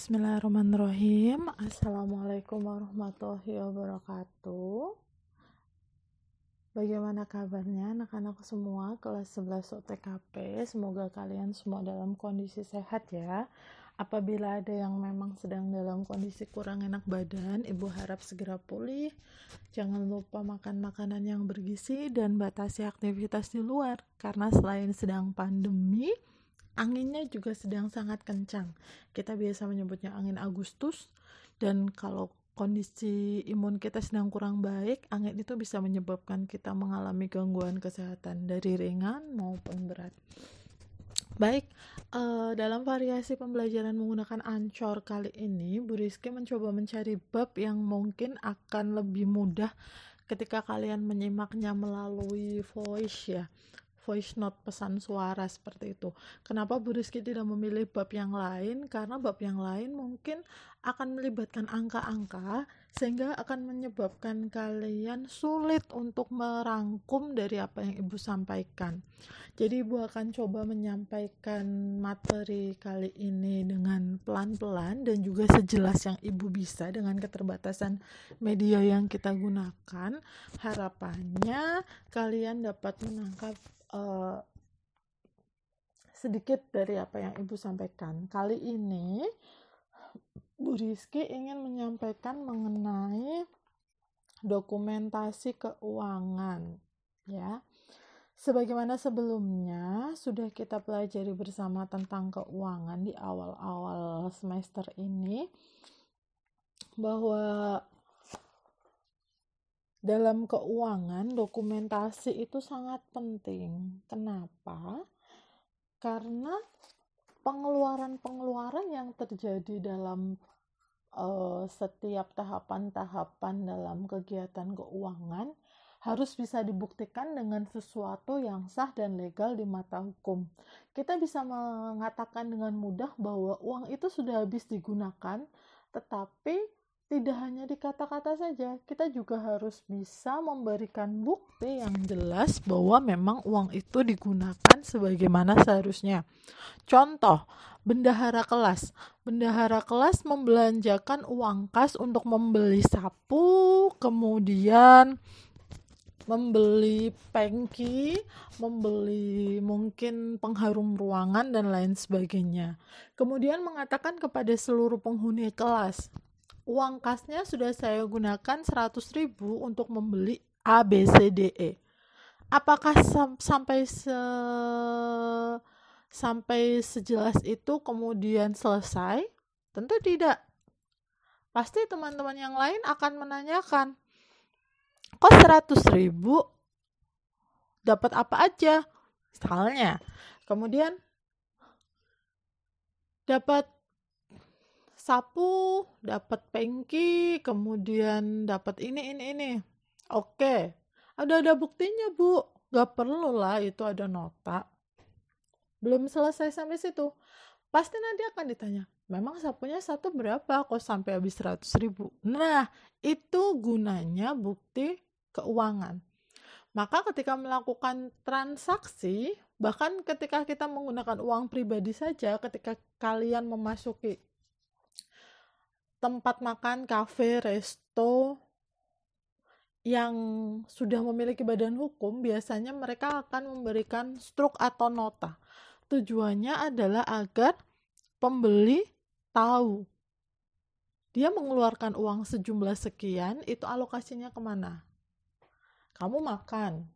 Bismillahirrahmanirrahim. Assalamualaikum warahmatullahi wabarakatuh. Bagaimana kabarnya anak-anak semua? Kelas 11 OTKP Semoga kalian semua dalam kondisi sehat ya. Apabila ada yang memang sedang dalam kondisi kurang enak badan Ibu harap segera pulih. Jangan lupa makan makanan yang bergizi Dan batasi aktivitas di luar. Karena selain sedang pandemi anginnya juga sedang sangat kencang. Kita biasa menyebutnya angin Agustus dan kalau kondisi imun kita sedang kurang baik, angin itu bisa menyebabkan kita mengalami gangguan kesehatan dari ringan maupun berat. Baik, uh, dalam variasi pembelajaran menggunakan Ancor kali ini, Bu Rizky mencoba mencari bab yang mungkin akan lebih mudah ketika kalian menyimaknya melalui voice ya voice note pesan suara seperti itu. Kenapa Bu Rizky tidak memilih bab yang lain? Karena bab yang lain mungkin akan melibatkan angka-angka sehingga akan menyebabkan kalian sulit untuk merangkum dari apa yang Ibu sampaikan. Jadi Ibu akan coba menyampaikan materi kali ini dengan pelan-pelan dan juga sejelas yang Ibu bisa dengan keterbatasan media yang kita gunakan. Harapannya kalian dapat menangkap uh, sedikit dari apa yang Ibu sampaikan. Kali ini Bu Rizky ingin menyampaikan mengenai dokumentasi keuangan ya. Sebagaimana sebelumnya sudah kita pelajari bersama tentang keuangan di awal-awal semester ini bahwa dalam keuangan dokumentasi itu sangat penting. Kenapa? Karena pengeluaran-pengeluaran yang terjadi dalam uh, setiap tahapan-tahapan dalam kegiatan keuangan harus bisa dibuktikan dengan sesuatu yang sah dan legal di mata hukum. Kita bisa mengatakan dengan mudah bahwa uang itu sudah habis digunakan, tetapi tidak hanya di kata-kata saja, kita juga harus bisa memberikan bukti yang jelas bahwa memang uang itu digunakan sebagaimana seharusnya. Contoh, bendahara kelas. Bendahara kelas membelanjakan uang kas untuk membeli sapu, kemudian membeli pengki, membeli mungkin pengharum ruangan dan lain sebagainya. Kemudian mengatakan kepada seluruh penghuni kelas, uang kasnya sudah saya gunakan 100 ribu untuk membeli A, B, C, D, E. Apakah sam sampai se sampai sejelas itu kemudian selesai? Tentu tidak. Pasti teman-teman yang lain akan menanyakan, kok 100 ribu dapat apa aja? Misalnya, kemudian dapat sapu, dapat pengki, kemudian dapat ini ini ini. Oke, ada ada buktinya bu, gak perlu lah itu ada nota. Belum selesai sampai situ, pasti nanti akan ditanya, memang sapunya satu berapa kok sampai habis 100 ribu. Nah, itu gunanya bukti keuangan. Maka ketika melakukan transaksi, bahkan ketika kita menggunakan uang pribadi saja, ketika kalian memasuki tempat makan, kafe, resto yang sudah memiliki badan hukum, biasanya mereka akan memberikan struk atau nota. Tujuannya adalah agar pembeli tahu dia mengeluarkan uang sejumlah sekian, itu alokasinya ke mana? Kamu makan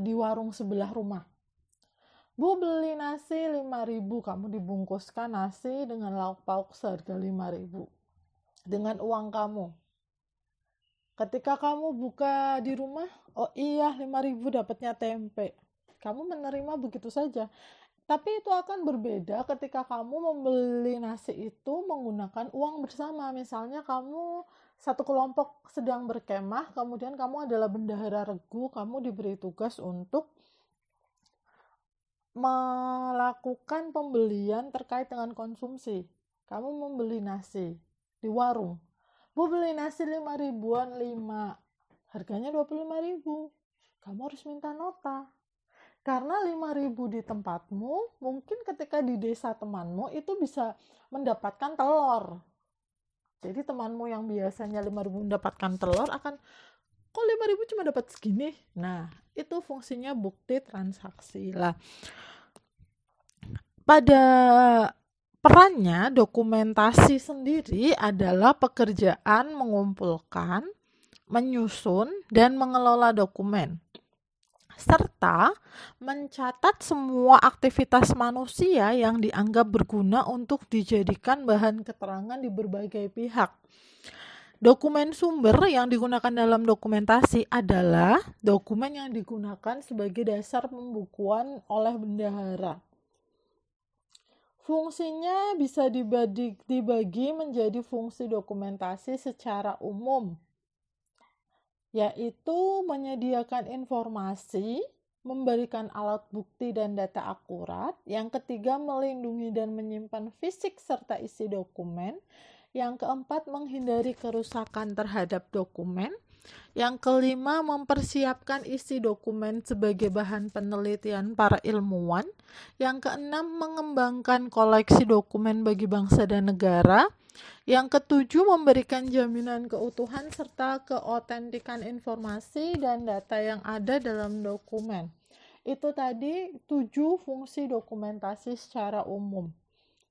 di warung sebelah rumah. Bu beli nasi 5000 kamu dibungkuskan nasi dengan lauk pauk seharga 5000 dengan uang kamu. Ketika kamu buka di rumah, oh iya 5000 dapatnya tempe. Kamu menerima begitu saja. Tapi itu akan berbeda ketika kamu membeli nasi itu menggunakan uang bersama. Misalnya kamu satu kelompok sedang berkemah, kemudian kamu adalah bendahara regu, kamu diberi tugas untuk melakukan pembelian terkait dengan konsumsi. Kamu membeli nasi di warung. Bu beli nasi 5 ribuan 5. Harganya 25 ribu. Kamu harus minta nota. karena 5000 di tempatmu mungkin ketika di desa temanmu itu bisa mendapatkan telur jadi temanmu yang biasanya 5000 mendapatkan telur akan kok 5000 cuma dapat segini nah itu fungsinya bukti transaksi lah pada perannya dokumentasi sendiri adalah pekerjaan mengumpulkan menyusun dan mengelola dokumen serta mencatat semua aktivitas manusia yang dianggap berguna untuk dijadikan bahan keterangan di berbagai pihak. Dokumen sumber yang digunakan dalam dokumentasi adalah dokumen yang digunakan sebagai dasar pembukuan oleh bendahara. Fungsinya bisa dibagi, menjadi fungsi dokumentasi secara umum, yaitu menyediakan informasi, memberikan alat bukti dan data akurat. Yang ketiga, melindungi dan menyimpan fisik serta isi dokumen. Yang keempat, menghindari kerusakan terhadap dokumen. Yang kelima, mempersiapkan isi dokumen sebagai bahan penelitian para ilmuwan. Yang keenam, mengembangkan koleksi dokumen bagi bangsa dan negara. Yang ketujuh, memberikan jaminan keutuhan serta keotentikan informasi dan data yang ada dalam dokumen. Itu tadi tujuh fungsi dokumentasi secara umum.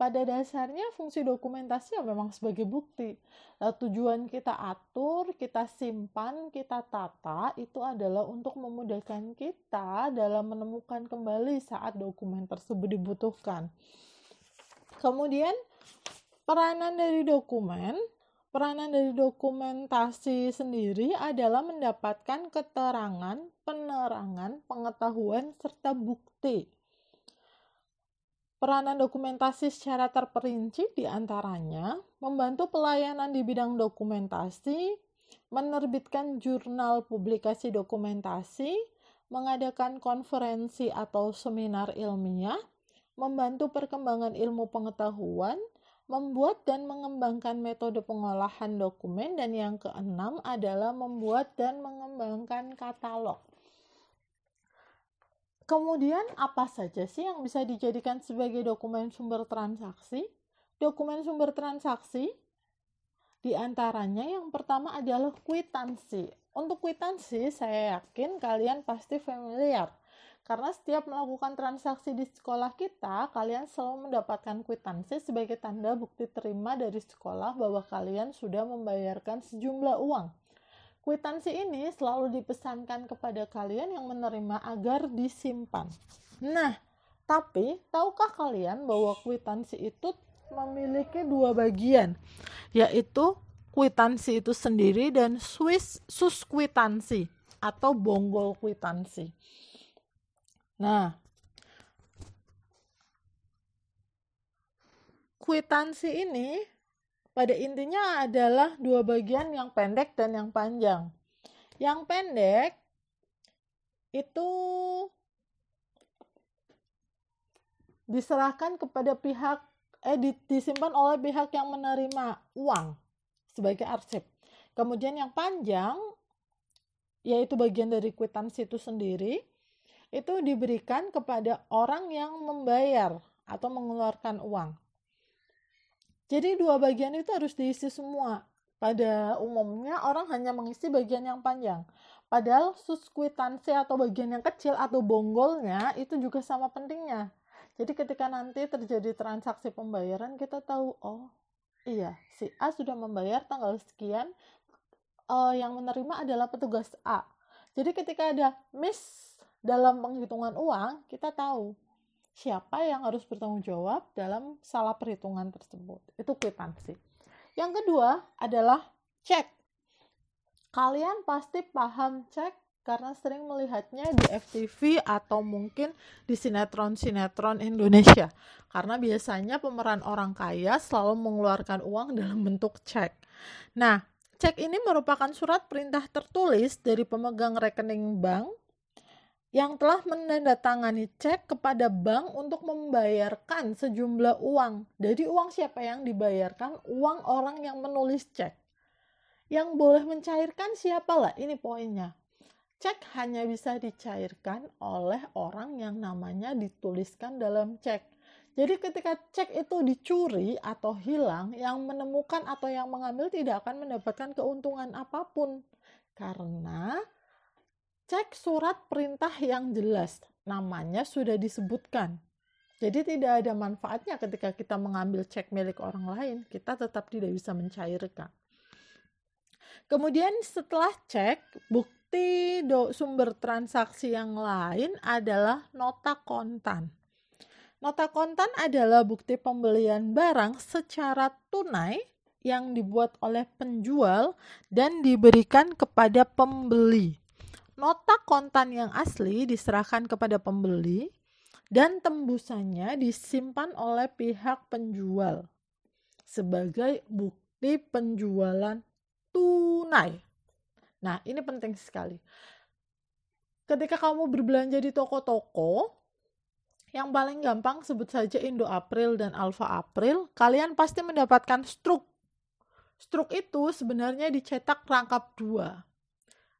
Pada dasarnya fungsi dokumentasi ya memang sebagai bukti. Nah, tujuan kita atur, kita simpan, kita tata itu adalah untuk memudahkan kita dalam menemukan kembali saat dokumen tersebut dibutuhkan. Kemudian Peranan dari dokumen, peranan dari dokumentasi sendiri adalah mendapatkan keterangan, penerangan, pengetahuan, serta bukti. Peranan dokumentasi secara terperinci di antaranya membantu pelayanan di bidang dokumentasi, menerbitkan jurnal publikasi dokumentasi, mengadakan konferensi atau seminar ilmiah, membantu perkembangan ilmu pengetahuan, membuat dan mengembangkan metode pengolahan dokumen dan yang keenam adalah membuat dan mengembangkan katalog. Kemudian apa saja sih yang bisa dijadikan sebagai dokumen sumber transaksi? Dokumen sumber transaksi di antaranya yang pertama adalah kwitansi. Untuk kwitansi saya yakin kalian pasti familiar karena setiap melakukan transaksi di sekolah kita, kalian selalu mendapatkan kwitansi sebagai tanda bukti terima dari sekolah bahwa kalian sudah membayarkan sejumlah uang. Kwitansi ini selalu dipesankan kepada kalian yang menerima agar disimpan. Nah, tapi tahukah kalian bahwa kwitansi itu memiliki dua bagian, yaitu kwitansi itu sendiri dan Swiss sus kwitansi atau bonggol kwitansi. Nah, kwitansi ini pada intinya adalah dua bagian yang pendek dan yang panjang. Yang pendek itu diserahkan kepada pihak eh disimpan oleh pihak yang menerima uang sebagai arsip. Kemudian yang panjang yaitu bagian dari kwitansi itu sendiri itu diberikan kepada orang yang membayar atau mengeluarkan uang. Jadi dua bagian itu harus diisi semua. Pada umumnya orang hanya mengisi bagian yang panjang. Padahal suskwitansi atau bagian yang kecil atau bonggolnya itu juga sama pentingnya. Jadi ketika nanti terjadi transaksi pembayaran kita tahu oh iya si A sudah membayar tanggal sekian uh, yang menerima adalah petugas A. Jadi ketika ada miss dalam penghitungan uang kita tahu siapa yang harus bertanggung jawab dalam salah perhitungan tersebut. Itu kwitansi. Yang kedua adalah cek. Kalian pasti paham cek karena sering melihatnya di FTV atau mungkin di sinetron-sinetron Indonesia. Karena biasanya pemeran orang kaya selalu mengeluarkan uang dalam bentuk cek. Nah, cek ini merupakan surat perintah tertulis dari pemegang rekening bank yang telah menandatangani cek kepada bank untuk membayarkan sejumlah uang. Jadi uang siapa yang dibayarkan? Uang orang yang menulis cek. Yang boleh mencairkan siapa lah? Ini poinnya. cek hanya bisa dicairkan oleh orang yang namanya dituliskan dalam cek. Jadi ketika cek itu dicuri atau hilang, yang menemukan atau yang mengambil tidak akan mendapatkan keuntungan apa pun. Karena cek surat perintah yang jelas, namanya sudah disebutkan. Jadi tidak ada manfaatnya ketika kita mengambil cek milik orang lain, kita tetap tidak bisa mencairkan. Kemudian setelah cek, bukti do, sumber transaksi yang lain adalah nota kontan. Nota kontan adalah bukti pembelian barang secara tunai yang dibuat oleh penjual dan diberikan kepada pembeli. Nota kontan yang asli diserahkan kepada pembeli dan tembusannya disimpan oleh pihak penjual sebagai bukti penjualan tunai. Nah, ini penting sekali. Ketika kamu berbelanja di toko-toko, yang paling gampang sebut saja Indo April dan Alfa April, kalian pasti mendapatkan struk. Struk itu sebenarnya dicetak rangkap dua.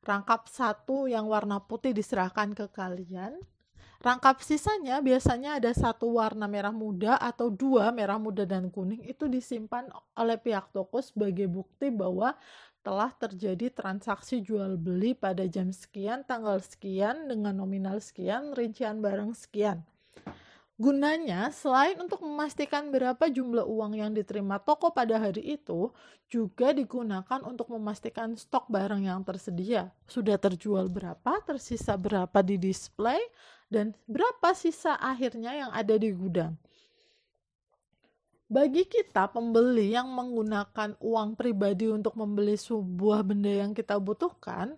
Rangkap satu yang warna putih diserahkan ke kalian, Rangkap sisanya biasanya ada satu warna merah muda atau dua merah muda dan kuning itu disimpan oleh pihak toko sebagai bukti bahwa telah terjadi transaksi jual beli pada jam sekian, tanggal sekian, dengan nominal sekian, rincian barang sekian. Gunanya, selain untuk memastikan berapa jumlah uang yang diterima toko pada hari itu, juga digunakan untuk memastikan stok barang yang tersedia. Sudah terjual berapa, tersisa berapa di display, dan berapa sisa akhirnya yang ada di gudang. Bagi kita pembeli yang menggunakan uang pribadi untuk membeli sebuah benda yang kita butuhkan,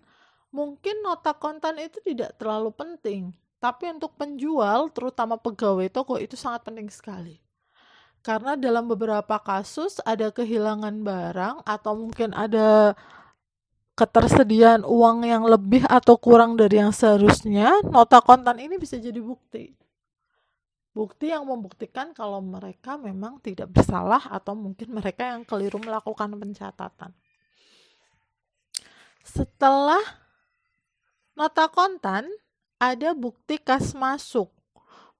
mungkin nota kontan itu tidak terlalu penting. Tapi untuk penjual, terutama pegawai toko itu sangat penting sekali. Karena dalam beberapa kasus ada kehilangan barang atau mungkin ada ketersediaan uang yang lebih atau kurang dari yang seharusnya, nota kontan ini bisa jadi bukti. Bukti yang membuktikan kalau mereka memang tidak bersalah atau mungkin mereka yang keliru melakukan pencatatan. Setelah nota kontan, ada bukti kas masuk.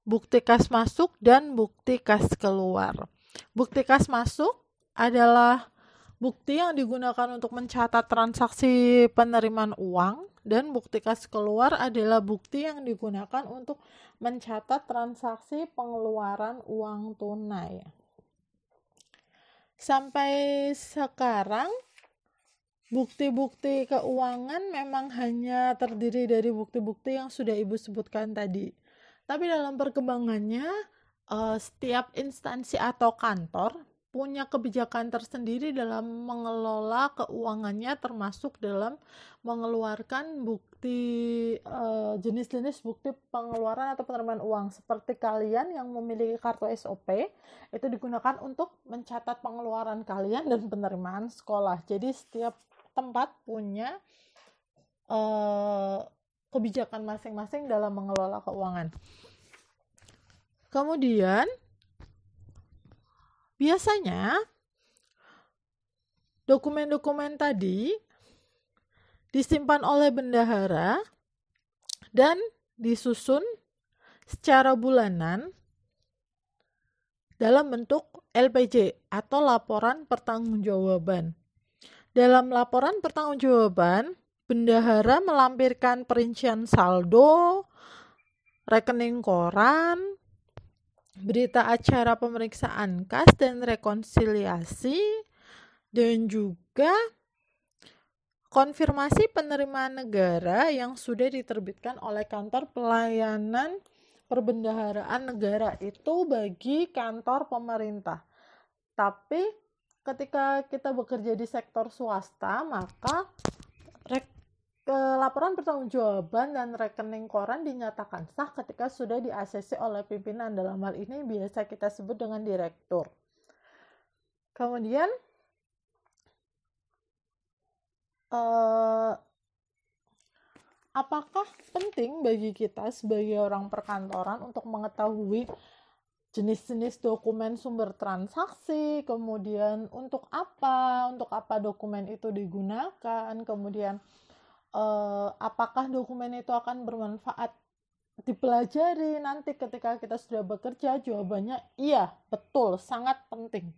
Bukti kas masuk dan bukti kas keluar. Bukti kas masuk adalah bukti yang digunakan untuk mencatat transaksi penerimaan uang dan bukti kas keluar adalah bukti yang digunakan untuk mencatat transaksi pengeluaran uang tunai. Sampai sekarang bukti-bukti keuangan memang hanya terdiri dari bukti-bukti yang sudah Ibu sebutkan tadi. Tapi dalam perkembangannya eh, setiap instansi atau kantor punya kebijakan tersendiri dalam mengelola keuangannya termasuk dalam mengeluarkan bukti uh, jenis-jenis bukti pengeluaran atau penerimaan uang seperti kalian yang memiliki kartu SOP itu digunakan untuk mencatat pengeluaran kalian dan penerimaan sekolah jadi setiap tempat punya uh, kebijakan masing-masing dalam mengelola keuangan kemudian Biasanya dokumen-dokumen tadi disimpan oleh bendahara dan disusun secara bulanan dalam bentuk LPJ atau laporan pertanggungjawaban. Dalam laporan pertanggungjawaban, bendahara melampirkan perincian saldo, rekening koran, berita acara pemeriksaan kas dan rekonsiliasi dan juga konfirmasi penerimaan negara yang sudah diterbitkan oleh kantor pelayanan perbendaharaan negara itu bagi kantor pemerintah. Tapi ketika kita bekerja di sektor swasta, maka laporan pertanggungjawaban dan rekening koran dinyatakan sah ketika sudah di ACC oleh pimpinan. Dalam hal ini biasa kita sebut dengan direktur. Kemudian eh, apakah penting bagi kita sebagai orang perkantoran untuk mengetahui jenis-jenis dokumen sumber transaksi, kemudian untuk apa, untuk apa dokumen itu digunakan, kemudian uh, apakah dokumen itu akan bermanfaat dipelajari nanti ketika kita sudah bekerja? Jawabannya iya betul sangat penting.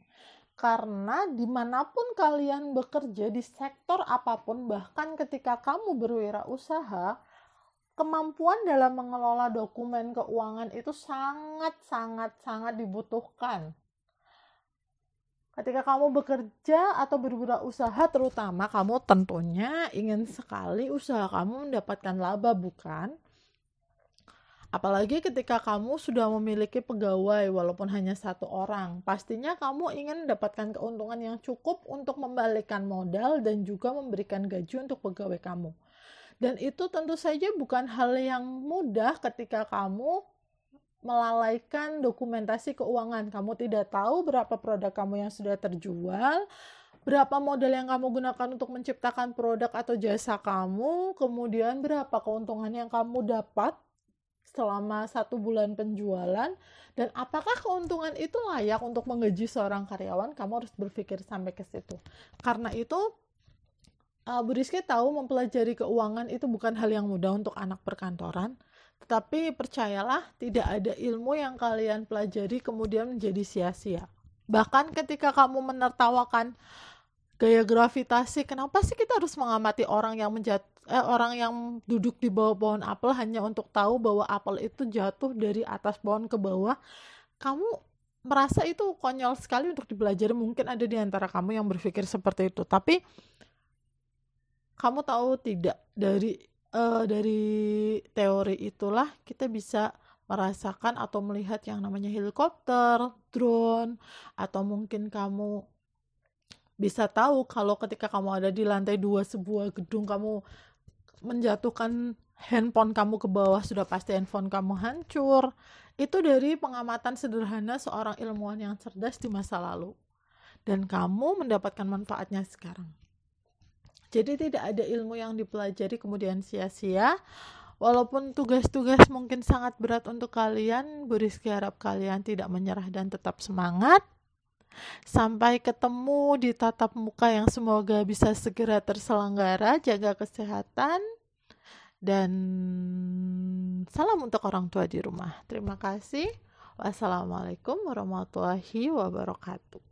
Karena di mana pun kalian bekerja di sektor apa pun bahkan ketika kamu berwirausaha kemampuan dalam mengelola dokumen keuangan itu sangat sangat sangat dibutuhkan. Ketika kamu bekerja atau berwirausaha terutama kamu tentunya ingin sekali usaha kamu mendapatkan laba bukan? Apalagi ketika kamu sudah memiliki pegawai walaupun hanya satu orang pastinya kamu ingin mendapatkan keuntungan yang cukup untuk membalikan modal dan juga memberikan gaji untuk pegawai kamu dan itu tentu saja bukan hal yang mudah ketika kamu melalaikan dokumentasi keuangan. Kamu tidak tahu berapa produk kamu yang sudah terjual, berapa modal yang kamu gunakan untuk menciptakan produk atau jasa kamu, kemudian berapa keuntungan yang kamu dapat selama satu bulan penjualan, dan apakah keuntungan itu layak untuk menggaji seorang karyawan, kamu harus berpikir sampai ke situ. Karena itu, uh, Bu Rizky tahu mempelajari keuangan itu bukan hal yang mudah untuk anak perkantoran, tetapi percayalah tidak ada ilmu yang kalian pelajari kemudian menjadi sia-sia. Bahkan ketika kamu menertawakan gaya gravitasi, kenapa sih kita harus mengamati orang yang menjat eh, orang yang duduk di bawah pohon apel hanya untuk tahu bahwa apel itu jatuh dari atas pohon ke bawah? Kamu merasa itu konyol sekali untuk dipelajari. Mungkin ada di antara kamu yang berpikir seperti itu, tapi kamu tahu tidak dari uh, dari teori itulah kita bisa merasakan atau melihat yang namanya helikopter, drone, atau mungkin kamu bisa tahu kalau ketika kamu ada di lantai dua sebuah gedung kamu menjatuhkan handphone kamu ke bawah sudah pasti handphone kamu hancur. Itu dari pengamatan sederhana seorang ilmuwan yang cerdas di masa lalu. Dan kamu mendapatkan manfaatnya sekarang jadi tidak ada ilmu yang dipelajari kemudian sia-sia. Walaupun tugas-tugas mungkin sangat berat untuk kalian, Bu harap kalian tidak menyerah dan tetap semangat. Sampai ketemu di tatap muka yang semoga bisa segera terselenggara, jaga kesehatan, dan salam untuk orang tua di rumah. Terima kasih. Wassalamualaikum warahmatullahi wabarakatuh.